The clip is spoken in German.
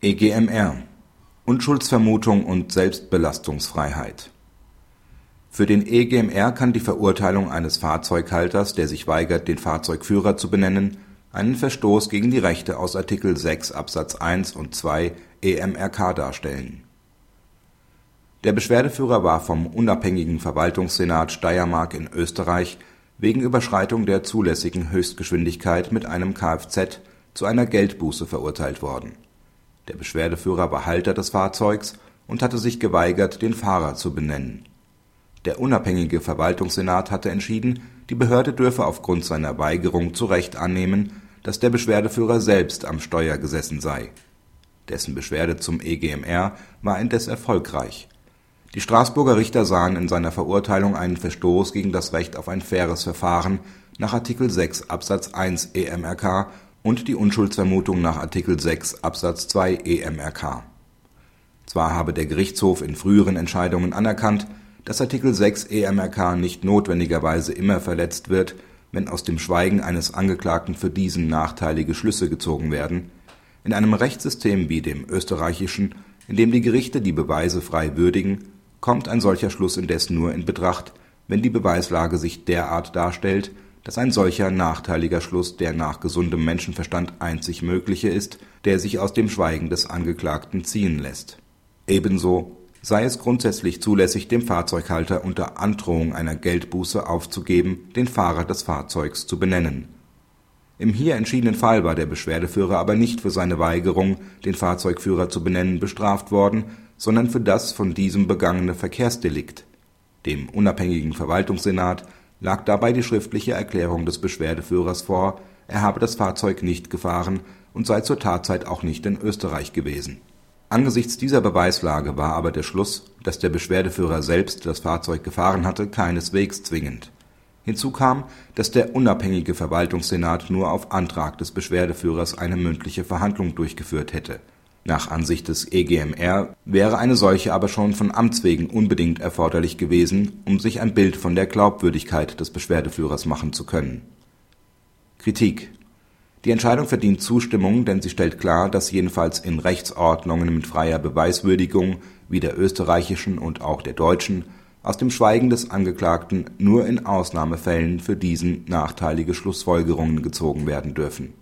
EGMR Unschuldsvermutung und Selbstbelastungsfreiheit. Für den EGMR kann die Verurteilung eines Fahrzeughalters, der sich weigert, den Fahrzeugführer zu benennen, einen Verstoß gegen die Rechte aus Artikel 6 Absatz 1 und 2 EMRK darstellen. Der Beschwerdeführer war vom Unabhängigen Verwaltungssenat Steiermark in Österreich wegen Überschreitung der zulässigen Höchstgeschwindigkeit mit einem Kfz zu einer Geldbuße verurteilt worden der Beschwerdeführer war Halter des Fahrzeugs und hatte sich geweigert, den Fahrer zu benennen. Der unabhängige Verwaltungssenat hatte entschieden, die Behörde dürfe aufgrund seiner Weigerung zu Recht annehmen, dass der Beschwerdeführer selbst am Steuer gesessen sei. Dessen Beschwerde zum EGMR war indes erfolgreich. Die Straßburger Richter sahen in seiner Verurteilung einen Verstoß gegen das Recht auf ein faires Verfahren nach Artikel 6 Absatz 1 EMRK und die Unschuldsvermutung nach Artikel 6 Absatz 2 EMRK. Zwar habe der Gerichtshof in früheren Entscheidungen anerkannt, dass Artikel 6 EMRK nicht notwendigerweise immer verletzt wird, wenn aus dem Schweigen eines Angeklagten für diesen nachteilige Schlüsse gezogen werden, in einem Rechtssystem wie dem österreichischen, in dem die Gerichte die Beweise frei würdigen, kommt ein solcher Schluss indes nur in Betracht, wenn die Beweislage sich derart darstellt dass ein solcher nachteiliger Schluss der nach gesundem Menschenverstand einzig mögliche ist, der sich aus dem Schweigen des Angeklagten ziehen lässt. Ebenso sei es grundsätzlich zulässig, dem Fahrzeughalter unter Androhung einer Geldbuße aufzugeben, den Fahrer des Fahrzeugs zu benennen. Im hier entschiedenen Fall war der Beschwerdeführer aber nicht für seine Weigerung, den Fahrzeugführer zu benennen, bestraft worden, sondern für das von diesem begangene Verkehrsdelikt. Dem unabhängigen Verwaltungssenat lag dabei die schriftliche Erklärung des Beschwerdeführers vor, er habe das Fahrzeug nicht gefahren und sei zur Tatzeit auch nicht in Österreich gewesen. Angesichts dieser Beweislage war aber der Schluss, dass der Beschwerdeführer selbst das Fahrzeug gefahren hatte, keineswegs zwingend. Hinzu kam, dass der unabhängige Verwaltungssenat nur auf Antrag des Beschwerdeführers eine mündliche Verhandlung durchgeführt hätte nach Ansicht des EGMR wäre eine solche aber schon von Amts wegen unbedingt erforderlich gewesen, um sich ein Bild von der Glaubwürdigkeit des Beschwerdeführers machen zu können. Kritik Die Entscheidung verdient Zustimmung, denn sie stellt klar, dass jedenfalls in Rechtsordnungen mit freier Beweiswürdigung wie der österreichischen und auch der deutschen aus dem Schweigen des Angeklagten nur in Ausnahmefällen für diesen nachteilige Schlussfolgerungen gezogen werden dürfen